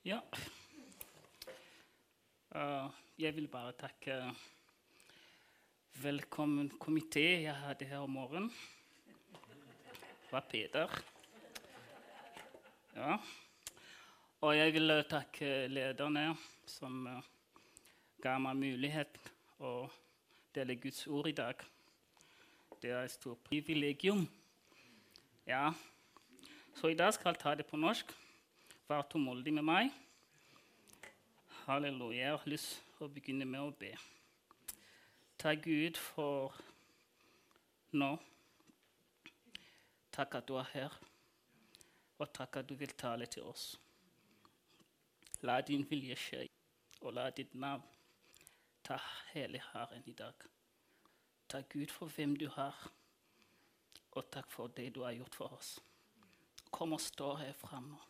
Ja. Uh, jeg vil bare takke Velkommen komité jeg hadde her om morgenen. Det var Peder. Ja. Og jeg vil uh, takke lederne som uh, ga meg mulighet å dele Guds ord i dag. Det er et stort privilegium. Ja. Så i dag skal jeg ta det på norsk. Vær tålmodig med meg. Halleluja. Jeg har lyst til å begynne med å be. Takk, Gud, for nå. Takk at du er her, og takk at du vil tale til oss. La din vilje skje, og la ditt navn ta hele Herren i dag. Takk, Gud, for hvem du har, og takk for det du har gjort for oss. Kom og stå her framme.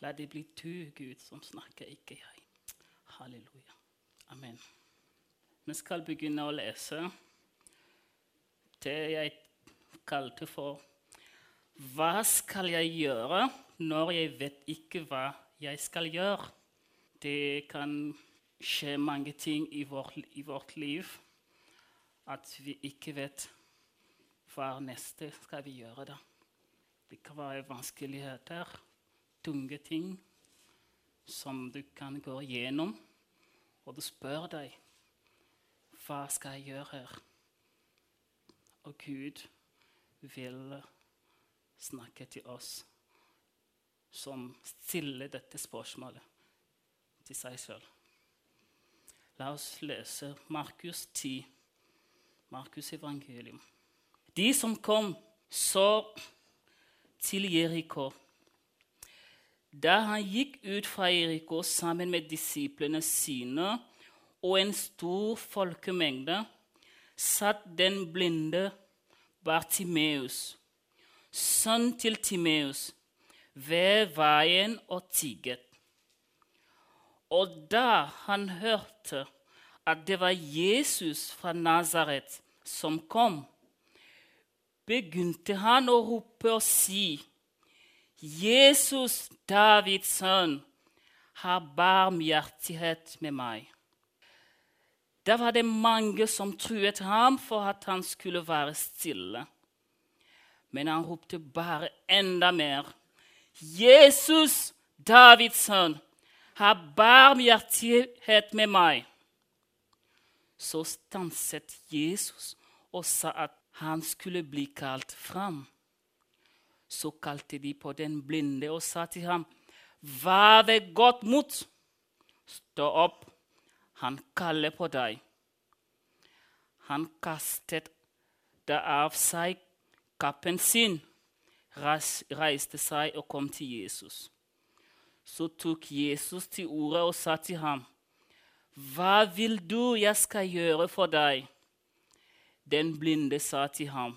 La det bli du, Gud, som snakker, ikke jeg. Halleluja. Amen. Vi skal begynne å lese det jeg kalte for Hva skal jeg gjøre når jeg vet ikke hva jeg skal gjøre? Det kan skje mange ting i vårt, i vårt liv at vi ikke vet hva neste skal vi gjøre da. Det kan være vanskeligheter, tunge ting som du kan gå gjennom og du spør deg hva skal jeg gjøre her? Og Gud vil snakke til oss som stiller dette spørsmålet til seg selv. La oss lese Markus 10, Markus evangelium. De som kom så til Jeriko da han gikk ut fra Jeriko sammen med disiplene sine og en stor folkemengde, satt den blinde Bartimeus, sønn til Timeus, ved veien og tigget. Og da han hørte at det var Jesus fra Nazaret som kom, begynte han å rope og si:" Jesus, Davids sønn, har barmhjertighet med meg. Da var det mange som truet ham for at han skulle være stille. Men han ropte bare enda mer. Jesus, Davids sønn, har barmhjertighet med meg. Så stanset Jesus og sa at han skulle bli kalt fram. Så kalte de på den blinde og sa til ham, Vær ved godt mot! Stå opp, han kaller på deg. Han kastet da av seg kappen sin, reiste seg og kom til Jesus. Så tok Jesus til ordet og sa til ham, Hva vil du jeg skal gjøre for deg? Den blinde sa til ham,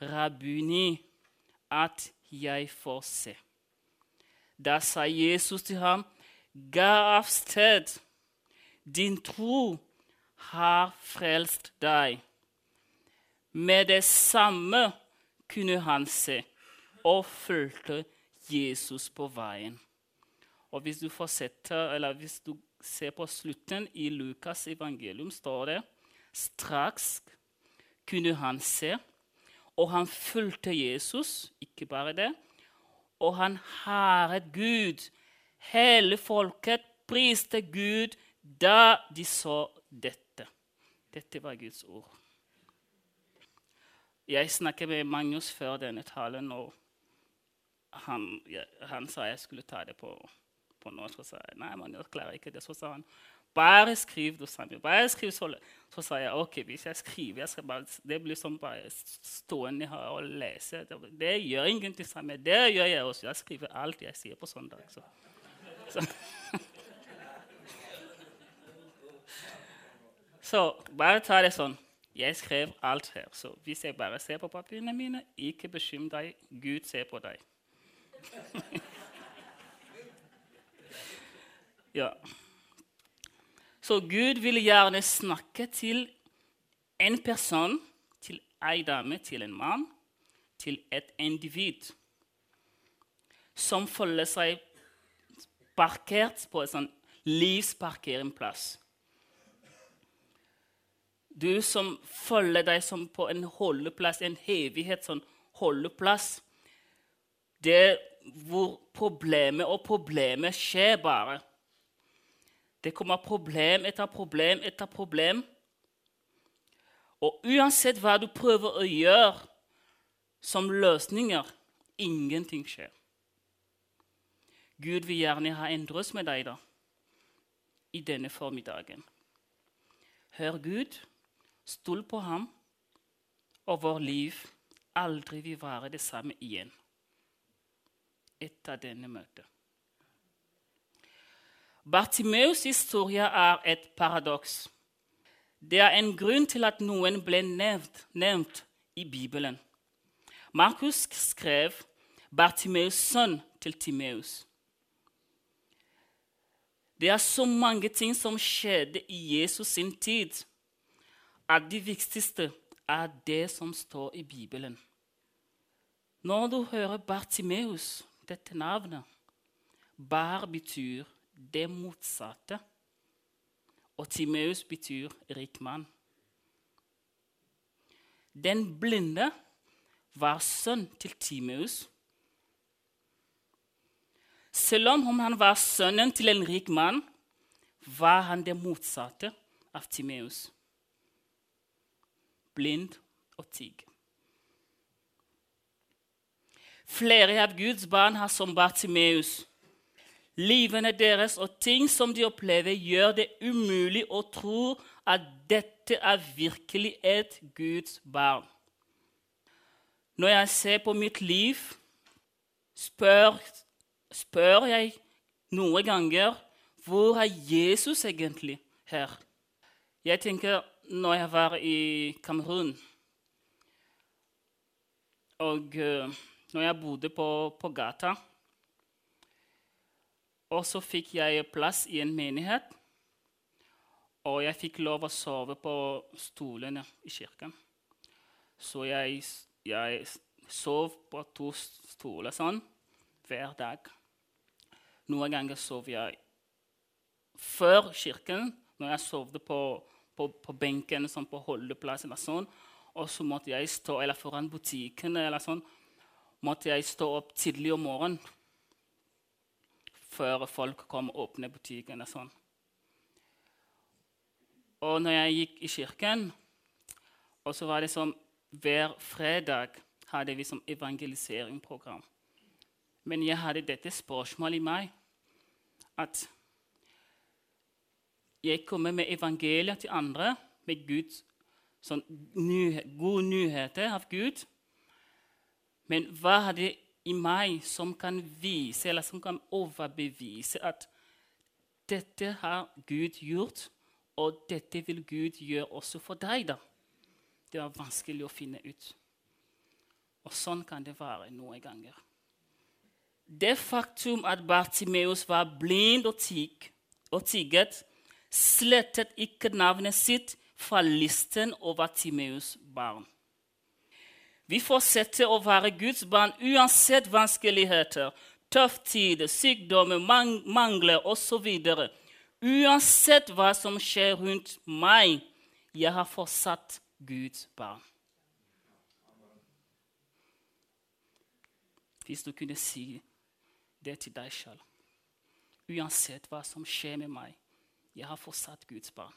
Rabuni, at jeg får se. Da sa Jesus til ham, Ga av sted, din tro har frelst deg. Med det samme kunne han se, og fulgte Jesus på veien. Og Hvis du hvis du ser på slutten i Lukas' evangelium, står det straks kunne han se og han fulgte Jesus, ikke bare det. Og han hæret Gud. Hele folket priste Gud da de så dette. Dette var Guds ord. Jeg snakket med Magnus før denne talen, og han, ja, han sa jeg skulle ta det på, på norsk. Og sa nei, Magnus klarer ikke det. Så sa han bare skriv det samme. Bare skriv så, så sa jeg ok, hvis jeg skriver jeg skal bare, Det blir som bare stående her og lese. Det, det gjør ingenting sammen. Det gjør jeg også. Jeg skriver alt jeg sier på søndag. Så. Så. så bare ta det sånn. Jeg skrev alt her. Så hvis jeg bare ser på papirene mine, ikke bekymr deg. Gud ser på deg. ja. Så Gud vil gjerne snakke til en person, til ei dame, til en mann, til et individ som føler seg parkert på en sånn livsparkeringsplass. Du som følger deg som på en holdeplass, en hevighet sånn holdeplass. Det hvor problemet og problemet skjer bare. Det kommer problem etter problem etter problem. Og uansett hva du prøver å gjøre som løsninger, ingenting skjer. Gud vil gjerne ha en drøss med deg da, i denne formiddagen. Hør Gud, stol på ham, og vår liv aldri vil være det samme igjen etter denne møtet. Bartimeus' historie er et paradoks. Det er en grunn til at noen ble nevnt, nevnt i Bibelen. Markus skrev Bartimeus' sønn til Timeus. Det er så mange ting som skjedde i Jesus sin tid, at det viktigste er det som står i Bibelen. Når du hører Bartimeus, dette navnet, Bar betyr det motsatte, og Timeus betyr rik mann. Den blinde var sønn til Timeus selv om han var sønnen til en rik mann, var han det motsatte av Timeus. Blind og tigg. Flere av Guds barn har som Bartimeus. Livene deres og ting som de opplever, gjør det umulig å tro at dette er virkelig et Guds barn. Når jeg ser på mitt liv, spør spør jeg noen ganger hvor er Jesus egentlig her? Jeg tenker når jeg var i Kamerun og uh, når jeg bodde på, på gata Og så fikk jeg plass i en menighet. Og jeg fikk lov å sove på stolene i kirken. Så jeg, jeg sov på to stoler sånn hver dag. Noen ganger sov jeg før kirken, når jeg sovde på, på, på benken sånn på holdeplassen. Og sånn, og så måtte jeg stå eller foran butikken eller sånn, måtte jeg stå opp tidlig om morgenen før folk kom og åpnet butikken. Og sånn. Og når jeg gikk i kirken, og så var det som hver fredag hadde vi som evangeliseringsprogram. Men jeg hadde dette spørsmålet i meg at jeg kommer med evangeliet til andre, med Guds sånn, nyhet, gode nyheter av Gud. Men hva hadde i meg som kan vise, eller som kan overbevise at dette har Gud gjort, og dette vil Gud gjøre også for deg? da? Det var vanskelig å finne ut. Og sånn kan det være noen ganger. Det faktum at Bartimeus var blind og, tig, og tigget, slettet ikke navnet sitt fra listen over Timeus barn. Vi fortsetter å være Guds barn uansett vanskeligheter, tøff tid, sykdommer, man mangler osv. Uansett hva som skjer rundt meg, jeg har fortsatt Guds barn. Hvis du kunne si det til deg sjøl. Uansett hva som skjer med meg, jeg har fortsatt Guds barn.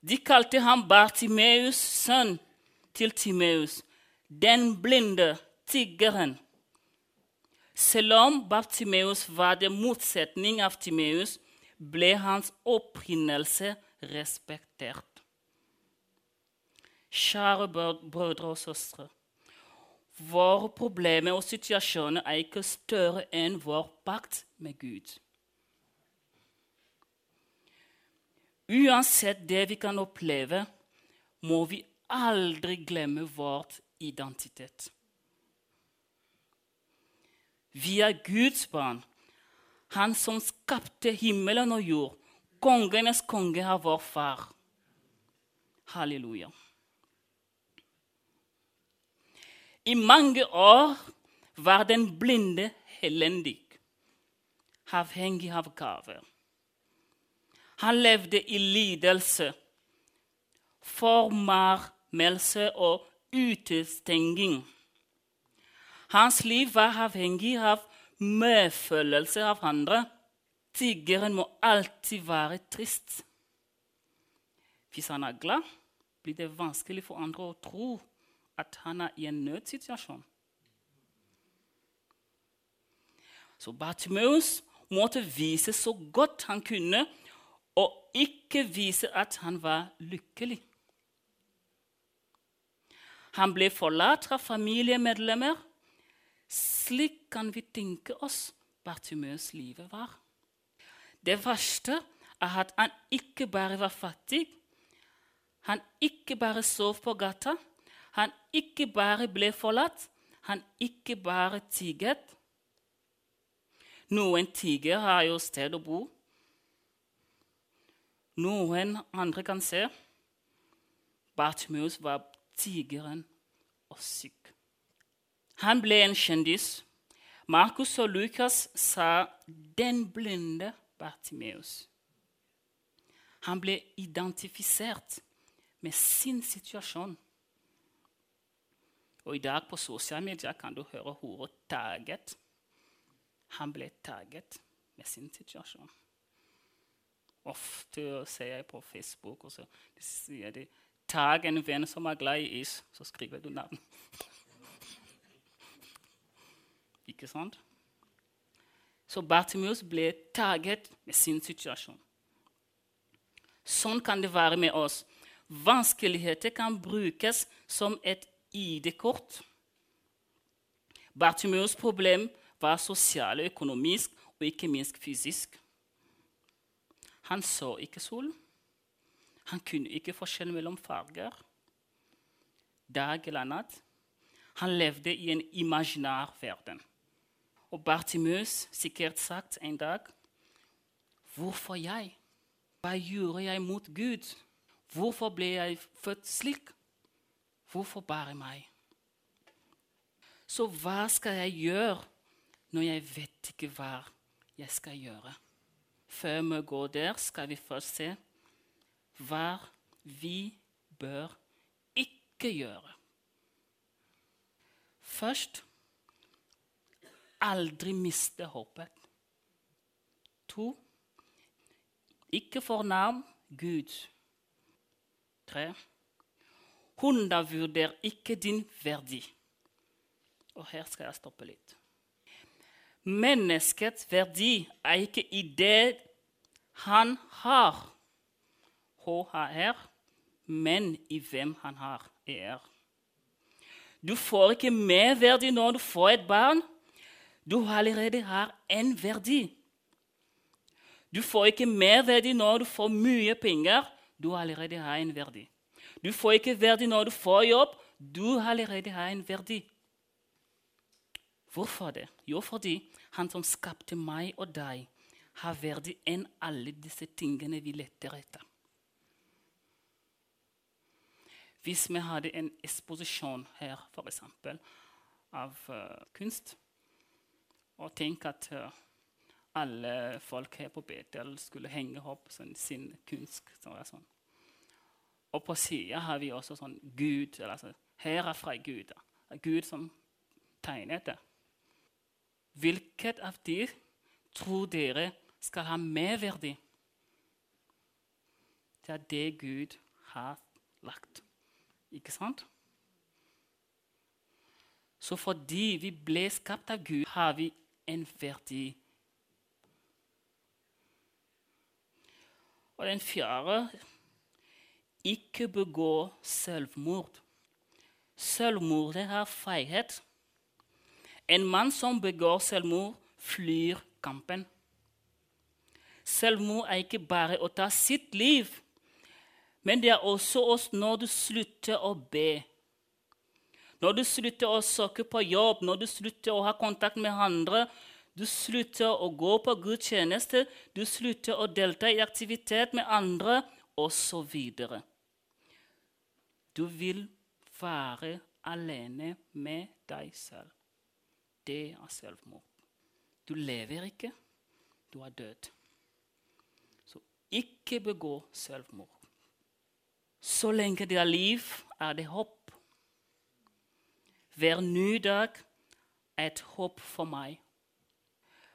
De kalte ham Bartimeus, sønn til Timeus, den blinde tiggeren. Selv om Bartimeus var det motsetning av Timeus, ble hans opprinnelse respektert. Kjære brødre og søstre. Våre problemer og situasjoner er ikke større enn vår pakt med Gud. Uansett det vi kan oppleve, må vi aldri glemme vår identitet. Vi er Guds barn, Han som skapte himmelen og jord. Kongenes konge er vår far. Halleluja. I mange år var den blinde helendig, avhengig av gaver. Han levde i lidelse, formarmelse og utestenging. Hans liv var avhengig av medfølelse av andre. Tiggeren må alltid være trist. Hvis han er glad, blir det vanskelig for andre å tro at han er i en nødsituasjon. Så Bartimeus måtte vise så godt han kunne, og ikke vise at han var lykkelig. Han ble forlatt av familiemedlemmer. Slik kan vi tenke oss Bartimeus livet var. Det verste er at han ikke bare var fattig, han ikke bare sov på gata, han ikke bare ble forlatt, han ikke bare tigget. Noen tiger har jo sted å bo. Noen andre kan se. Bartimeus var tigeren og syk. Han ble en kjendis. Markus og Lukas sa 'den blinde Bartimeus'. Han ble identifisert med sin situasjon. Og i dag på sosiale medier kan du høre ordet 'taget'. Han ble taget med sin situasjon. Ofte ser jeg på Facebook, og så sier de 'tag en venn som er glad i is', så skriver du navn. Ikke sant? Så Bartimeus ble taget med sin situasjon. Sånn kan det være med oss. Vanskeligheter kan brukes som et ID-kort. Bartimeus problem var sosial, økonomisk og ikke minst fysisk. Han så ikke solen. Han kunne ikke forskjell mellom farger, dag eller natt. Han levde i en imaginær verden. Og Bartimus sikkert sagt en dag Hvorfor jeg? Hva gjorde jeg mot Gud? Hvorfor ble jeg født slik? Hvorfor bare meg? Så hva skal jeg gjøre når jeg vet ikke hva jeg skal gjøre? Før vi går der, skal vi først se hva vi bør ikke gjøre. Først aldri miste håpet. To ikke fornærm Gud. Tre Undervurder ikke din verdi. Og her skal jeg stoppe litt. Menneskets verdi er ikke i det han har, HHR, men i hvem han har, ER. Du får ikke mer verdi når du får et barn. Du allerede har en verdi. Du får ikke mer verdi når du får mye penger. Du allerede har en verdi. Du får ikke verdi når du får jobb. Du allerede har en verdi. Hvorfor det? Jo, fordi han som skapte meg og deg, har verdi enn alle disse tingene vi leter etter. Hvis vi hadde en eksposisjon her, f.eks., av uh, kunst, og tenk at uh, alle folk her på Betel skulle henge opp sånn, sin kunst sånn. Og på sida har vi også sånn Gud altså, Her er fra Gud. Gud som tegnet det. Hvilket av de tror dere skal ha merverdi? Det er det Gud har lagt. Ikke sant? Så fordi vi ble skapt av Gud, har vi en verdi. Og den fjerde ikke begå selvmord. Selvmord er feighet. En mann som begår selvmord, flyr kampen. Selvmord er ikke bare å ta sitt liv, men det er også oss når du slutter å be. Når du slutter å søke på jobb, når du slutter å ha kontakt med andre, du slutter å gå på gudstjeneste, du slutter å delta i aktivitet med andre, osv. Du vil være alene med deg selv. Det er selvmord. Du lever ikke. du er død. Så ikke begå selvmord. Så lenge det er liv, er det håp. Hver ny dag er et håp for meg.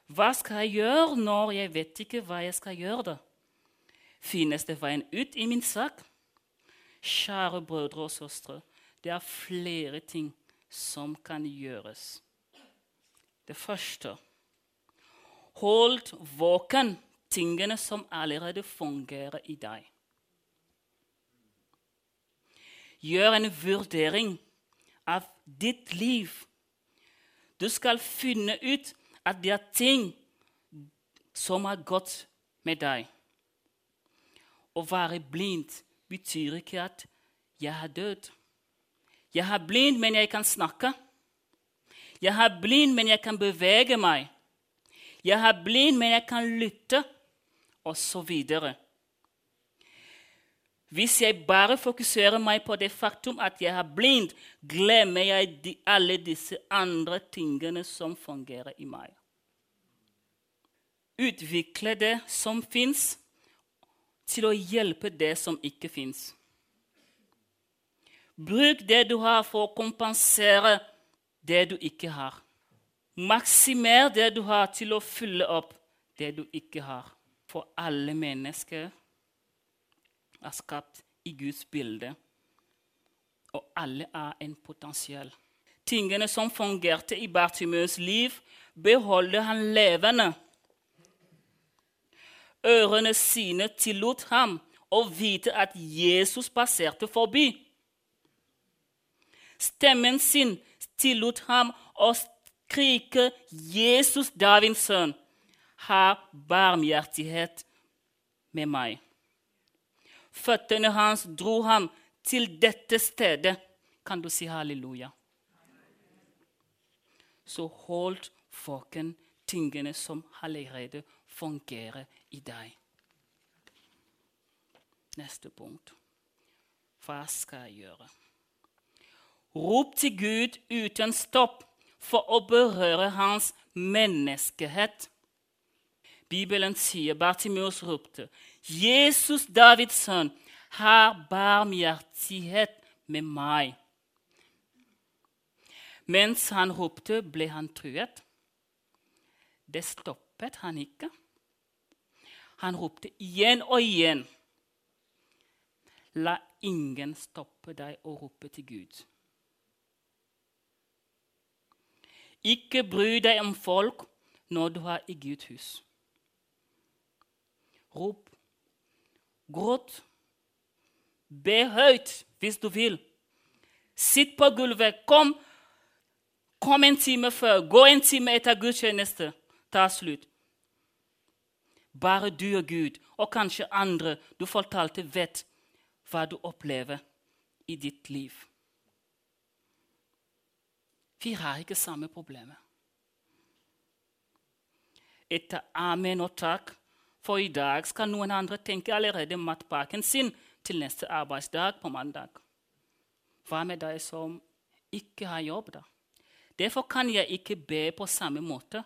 Hva skal jeg gjøre når jeg vet ikke hva jeg skal gjøre? da? Finnes det veien ut i min sak? Kjære brødre og søstre, det er flere ting som kan gjøres. Det første Hold våken tingene som allerede fungerer i deg. Gjør en vurdering av ditt liv. Du skal finne ut at det er ting som er godt med deg. Å være blind betyr ikke at 'jeg er død'. Jeg er blind, men jeg kan snakke. Jeg er blind, men jeg kan bevege meg. Jeg er blind, men jeg kan lytte, osv. Hvis jeg bare fokuserer meg på det faktum at jeg er blind, glemmer jeg de, alle disse andre tingene som fungerer i meg. Utvikle det som fins, til å hjelpe det som ikke fins. Bruk det du har, for å kompensere det du ikke har. Maksimer det du har, til å fylle opp det du ikke har. For alle mennesker er skapt i Guds bilde, og alle er en potensiell. Tingene som fungerte i Bartimeus liv, beholder han levende. Ørene sine tillot ham å vite at Jesus passerte forbi. Stemmen sin tillot ham å skrike 'Jesus, Davids sønn, ha barmhjertighet med meg'. Føttene hans dro ham til dette stedet. Kan du si halleluja? Så hold folken tingene som allerede fungerer i deg. Neste punkt. Hva skal jeg gjøre? Rop til Gud uten stopp for å berøre hans menneskehet. Bibelen sier Bartimus ropte, 'Jesus, Davids sønn, har barmhjertighet med meg.' Mens han ropte, ble han truet. Det stoppet han ikke. Han ropte igjen og igjen. La ingen stoppe deg å rope til Gud. Ikke bry deg om folk når du er i Guds hus. Rop. Gråt. Be høyt hvis du vil. Sitt på gulvet. Kom. Kom en time før. Gå en time etter gudstjeneste. Ta slutt. Bare du og Gud, og kanskje andre du fortalte, vet hva du opplever i ditt liv. Vi har ikke samme problemet. Etter amen og takk for i dag skal noen andre tenke allerede matpakken sin til neste arbeidsdag på mandag. Hva med deg som ikke har jobb, da? Derfor kan jeg ikke be på samme måte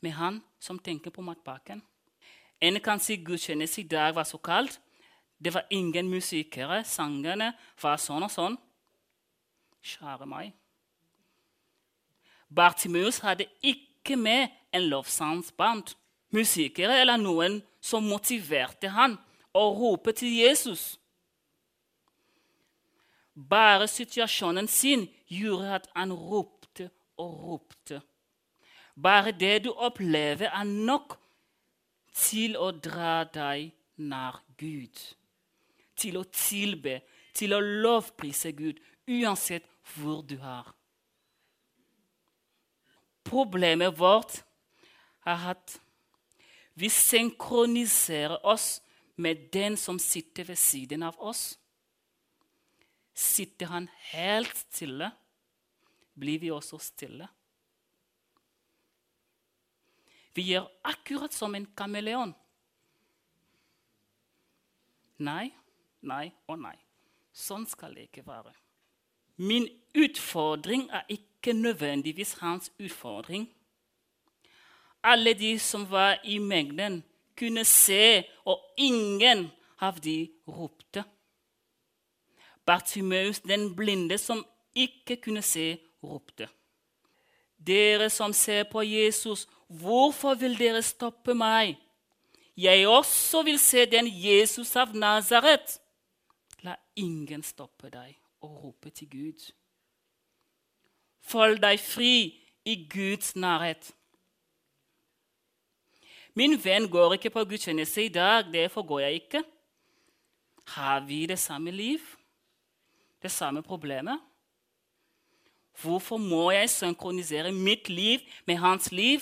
med han som tenker på matpakken. En kan si gudstjeneste i dag var så kaldt. Det var ingen musikere. Sangene var sånn og sånn. Kjære meg. Bartimeus hadde ikke med en lovsangsband musikere eller noen som motiverte han å rope til Jesus. Bare situasjonen sin gjorde at han ropte og ropte. Bare det du opplever, er nok til å dra deg nær Gud. Til å tilbe, til å lovprise Gud, uansett hvor du er. Problemet vårt er at vi synkroniserer oss med den som sitter ved siden av oss. Sitter han helt stille, blir vi også stille. Vi gjør akkurat som en kameleon. Nei, nei og nei. Sånn skal det ikke være. Min utfordring er ikke nødvendigvis hans utfordring. Alle de som var i mengden, kunne se, og ingen av de ropte. Bartimeus, den blinde som ikke kunne se, ropte. Dere som ser på Jesus, hvorfor vil dere stoppe meg? Jeg også vil se den Jesus av Nazaret. La ingen stoppe deg og rope til Gud. Følg deg fri i Guds nærhet. Min venn går ikke på gudstjeneste i dag, derfor går jeg ikke. Har vi det samme liv? Det samme problemet? Hvorfor må jeg synkronisere mitt liv med hans liv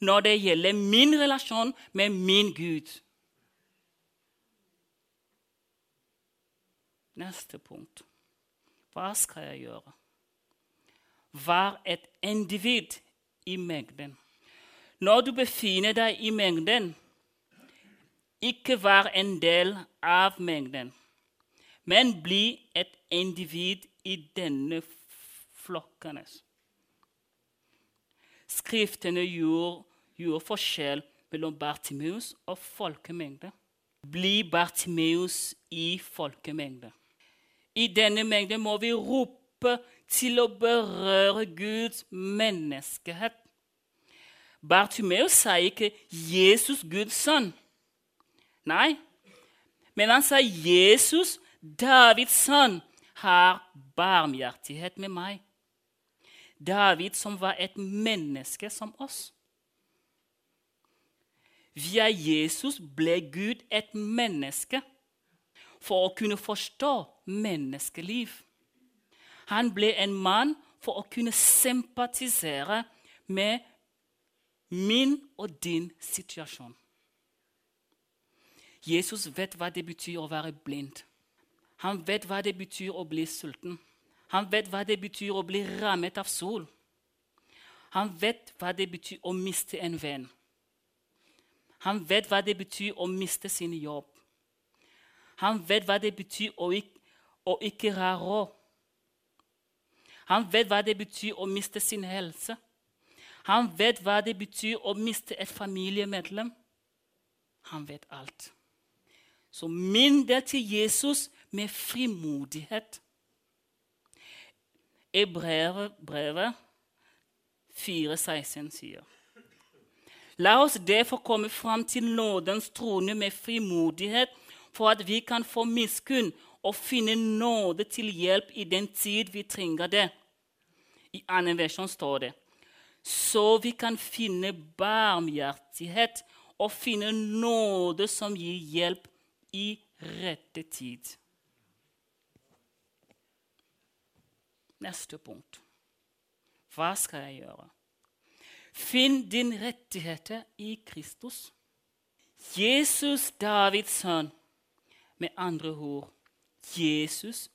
når det gjelder min relasjon med min Gud? Neste punkt. Hva skal jeg gjøre? Vær et individ i mengden. Når du befinner deg i mengden, ikke vær en del av mengden, men bli et individ i denne flokken. Skriftene gjorde, gjorde forskjell mellom Bartimeus og folkemengde. Bli Bartimeus i folkemengde. I denne mengden må vi rope til å berøre Guds menneskehet. Bartimeus sa ikke 'Jesus, Guds sønn'. Nei, men han sa 'Jesus, Davids sønn, har barmhjertighet med meg'. David som var et menneske som oss. Via Jesus ble Gud et menneske for å kunne forstå menneskeliv. Han ble en mann for å kunne sympatisere med min og din situasjon. Jesus vet hva det betyr å være blind. Han vet hva det betyr å bli sulten. Han vet hva det betyr å bli rammet av sol. Han vet hva det betyr å miste en venn. Han vet hva det betyr å miste sin jobb. Han vet hva det betyr å ikke, å ikke ha råd. Han vet hva det betyr å miste sin helse. Han vet hva det betyr å miste et familiemedlem. Han vet alt. Så minn deg til Jesus med frimodighet. I brevet, brevet 4,16 sier La oss derfor komme fram til nådens trone med frimodighet, for at vi kan få miskunn og finne nåde til hjelp i den tid vi trenger det. I annen versjon står det så vi kan finne barmhjertighet og finne nåde som gir hjelp i rette tid. Neste punkt. Hva skal jeg gjøre? Finn din rettigheter i Kristus. Jesus, Davids sønn. Med andre ord Jesus,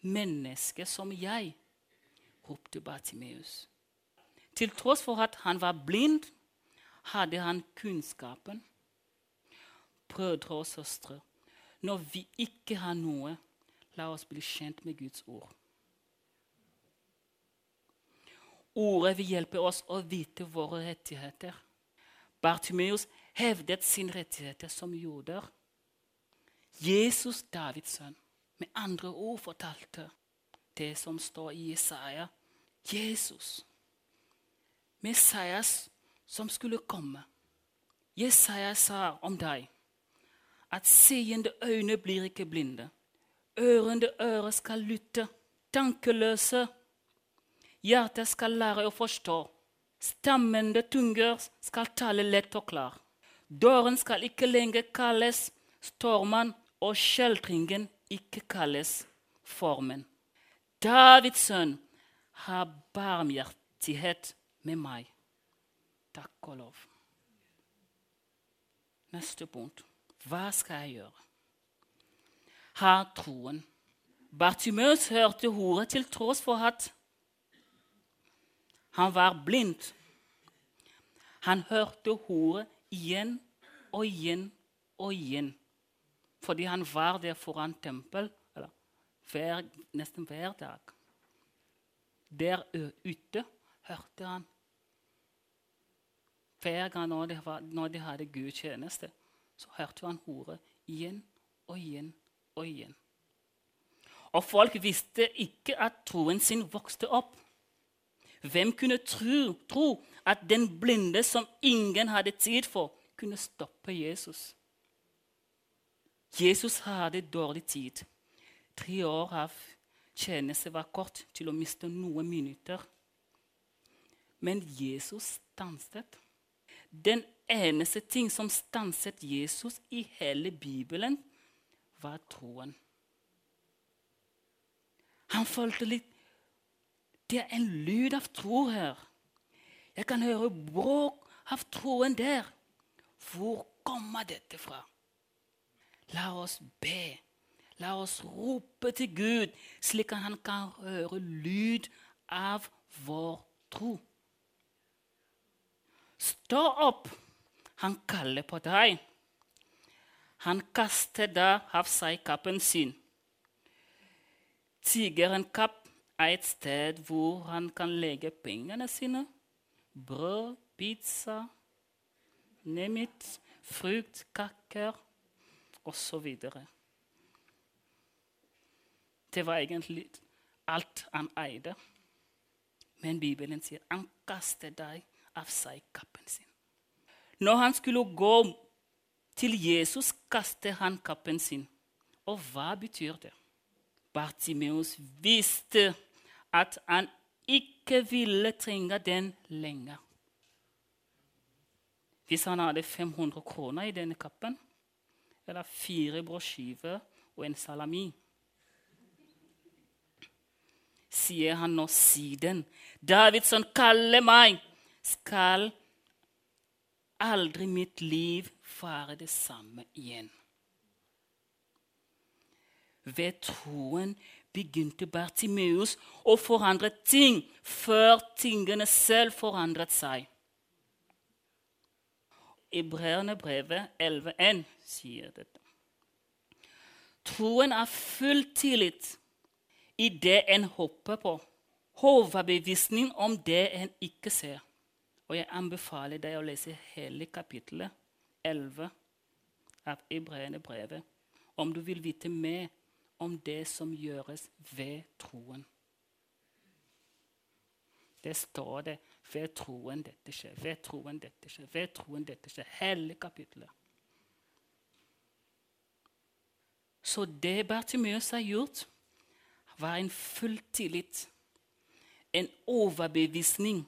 menneske som jeg, ropte Bartimeus. Til tross for at han var blind, hadde han kunnskapen. Brødre og søstre, når vi ikke har noe, la oss bli kjent med Guds ord. Ordet vil hjelpe oss å vite våre rettigheter. Bartimeus hevdet sine rettigheter som jorder. Jesus, Davids sønn, med andre ord fortalte det som står i Jesaja. Jesus Messias som skulle komme. Jesaja sa om deg at seende øyne blir ikke blinde. Ørende ører skal lytte. Tankeløse hjerter skal lære å forstå. Stammende tunger skal tale lett og klar. Døren skal ikke lenger kalles stormen, og skjeltringen ikke kalles formen. Davids sønn har barmhjertighet med meg. Takk og lov. Neste punkt. Hva skal jeg gjøre? Ha troen. Bartimeus hørte ordet til tross for at han var blind. Han hørte ordet igjen og igjen og igjen fordi han var der foran tempel nesten hver dag. Der ute hørte han Hver gang når de, når de hadde gudstjeneste, så hørte han ordet igjen og igjen og igjen. Og folk visste ikke at troen sin vokste opp. Hvem kunne tro, tro at den blinde som ingen hadde tid for, kunne stoppe Jesus? Jesus hadde dårlig tid. Tre år av tjeneste var kort til å miste noen minutter. Men Jesus stanset. Den eneste ting som stanset Jesus i hele Bibelen, var troen. Han følte litt Det er en lyd av tro her. Jeg kan høre bråk av troen der. Hvor kommer dette fra? La oss be. La oss rope til Gud, slik at han kan høre lyd av vår tro. Stå opp, han kaller på deg. Han kaster da av seg kappen sin. Tigerenkapp er et sted hvor han kan legge pengene sine. Brød, pizza, nemit, frukt, kaker osv. Det var egentlig alt han eide. Men Bibelen sier han kaster deg av seg kappen sin. Når han skulle gå til Jesus, kastet han kappen sin. Og hva betyr det? Bartimeus visste at han ikke ville trenge den lenger. Hvis han hadde 500 kroner i denne kappen, eller fire brødskiver og en salami Sier han nå siden, Davidsson kaller meg, skal aldri mitt liv være det samme igjen. Ved troen begynte Bartimeus å forandre ting før tingene selv forandret seg. Hebreerne brevet 11.1 sier dette. Troen er full tillit i det en håper på. Overbevisning om det en ikke ser. Og jeg anbefaler deg å lese hele kapittelet 11 av Hebreerne brevet om du vil vite mer om det som gjøres ved troen. Det står det ved troen dette skjer, ved troen dette skjer, ved troen dette skjer. Hele kapittelet. Så det Bartimeus har gjort, var en full tillit, en overbevisning.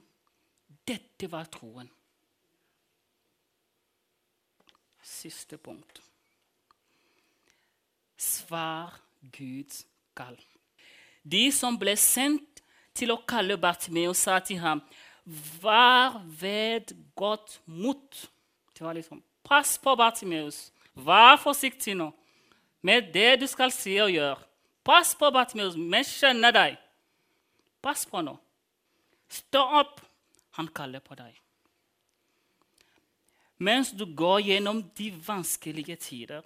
Dette var troen. Siste punkt. Svar Guds kall. De som ble sendt til å kalle Bartimeus, sa til ham, 'Vær ved godt mot.' Det var liksom, Pass på, Bartimeus. Vær forsiktig nå med det du skal si og gjøre. Pass på, Bartimeus. Vi skjønner deg. Pass på nå. Stå opp. Han kaller på deg. Mens du går gjennom de vanskelige tider,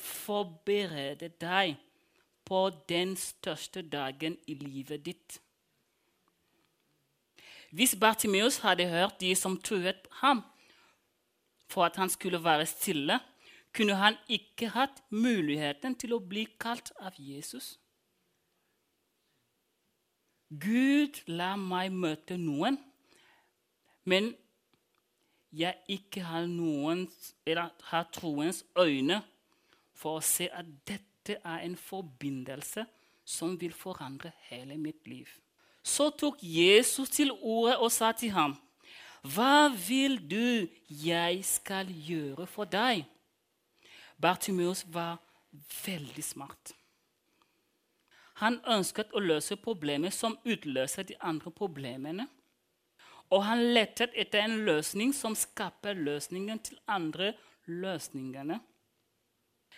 forbered deg på den største dagen i livet ditt. Hvis Bartimeus hadde hørt de som truet ham for at han skulle være stille, kunne han ikke hatt muligheten til å bli kalt av Jesus. Gud la meg møte noen, men jeg ikke har, noens, har troens øyne for å se at dette er en forbindelse som vil forandre hele mitt liv. Så tok Jesus til ordet og sa til ham, 'Hva vil du jeg skal gjøre for deg?' Bartimeus var veldig smart. Han ønsket å løse problemet som utløser de andre problemene. Og han lettet etter en løsning som skaper løsningen til andre løsningene.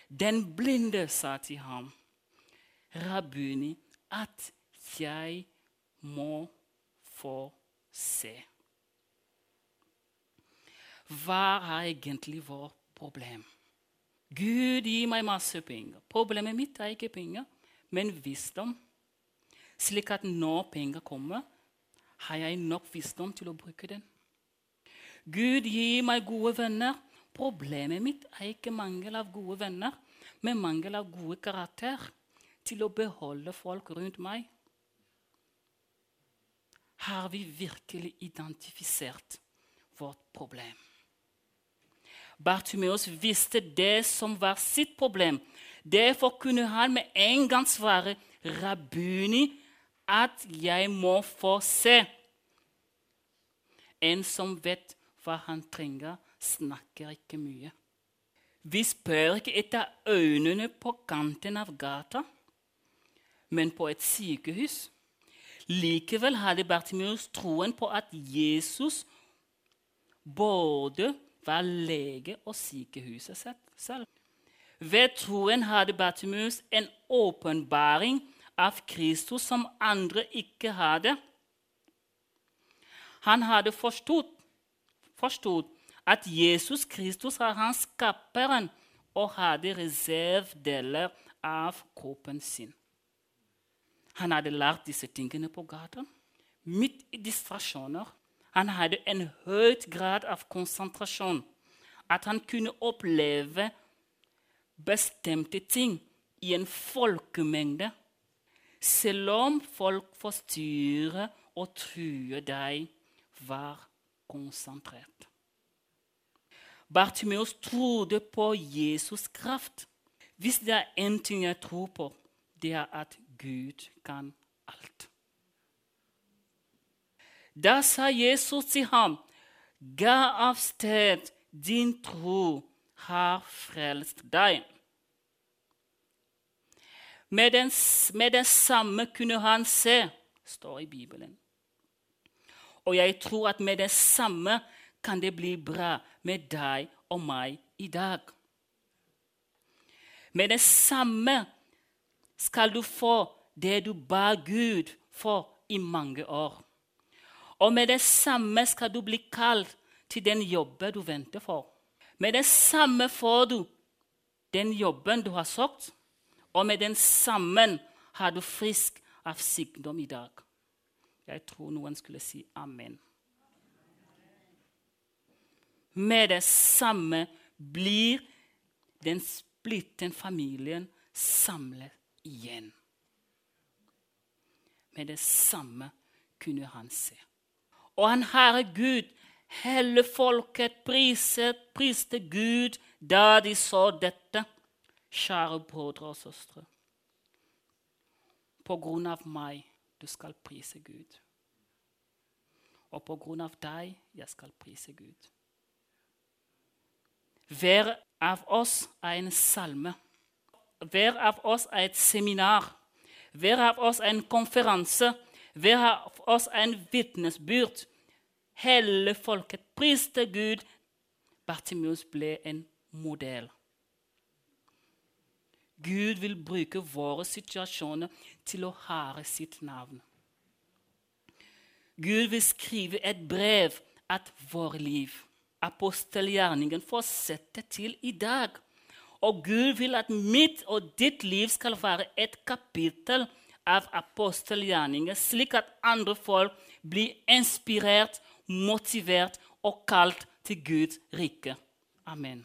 Den blinde sa til ham, 'Rabbuni, at jeg må få se.' Hva er egentlig vårt problem? Gud gir meg masse penger. Problemet mitt er ikke penger, men visdom. Slik at når penger kommer, har jeg nok visdom til å bruke den. Gud, gi meg gode venner. Problemet mitt er ikke mangel av gode venner, men mangel av gode karakter til å beholde folk rundt meg. Har vi virkelig identifisert vårt problem? Bartimeus visste det som var sitt problem. Derfor kunne han med en gang svare Rabuni at jeg må få se. En som vet hva han trenger, snakker ikke mye. Vi spør ikke etter øynene på kanten av gata, men på et sykehus. Likevel hadde Bartimus troen på at Jesus både var lege og sykehuset selv. Ved troen hadde Bartimus en åpenbaring av Kristus som andre ikke hadde. Han hadde forstått, forstått at Jesus Kristus er hans skaperen og hadde reservedeler av kroppen sin. Han hadde lært disse tingene på gata, midt i distrasjoner. Han hadde en høy grad av konsentrasjon. At han kunne oppleve bestemte ting i en folkemengde. Selv om folk forstyrrer og truer deg, var konsentrert. Bartimeus trodde på Jesus' kraft. Hvis det er én ting jeg tror på, det er at Gud kan alt. Da sa Jesus til ham, ga av sted, din tro har frelst deg. Med, den, med det samme kunne han se, står i Bibelen. Og jeg tror at med det samme kan det bli bra med deg og meg i dag. Med det samme skal du få det du ba Gud for i mange år. Og med det samme skal du bli kalt til den jobben du venter for. Med det samme får du den jobben du har søkt og med den sammen har du frisk av sykdom i dag. Jeg tror noen skulle si amen. Med det samme blir den splittede familien samlet igjen. Med det samme kunne han se. Og han Herre Gud, hele folket priset, priste Gud da de så dette. Kjære brødre og søstre. På grunn av meg du skal prise Gud. Og på grunn av deg jeg skal prise Gud. Hver av oss er en salme. Hver av oss er et seminar. Hver av oss er en konferanse. Hver av oss er en vitnesbyrd. Hele folket priste Gud. Bartimus ble en modell. Gud vil bruke våre situasjoner til å hare sitt navn. Gud vil skrive et brev at vårt liv, apostelgjerningen, fortsetter til i dag. Og Gud vil at mitt og ditt liv skal være et kapittel av apostelgjerninger, slik at andre folk blir inspirert, motivert og kalt til Guds rike. Amen.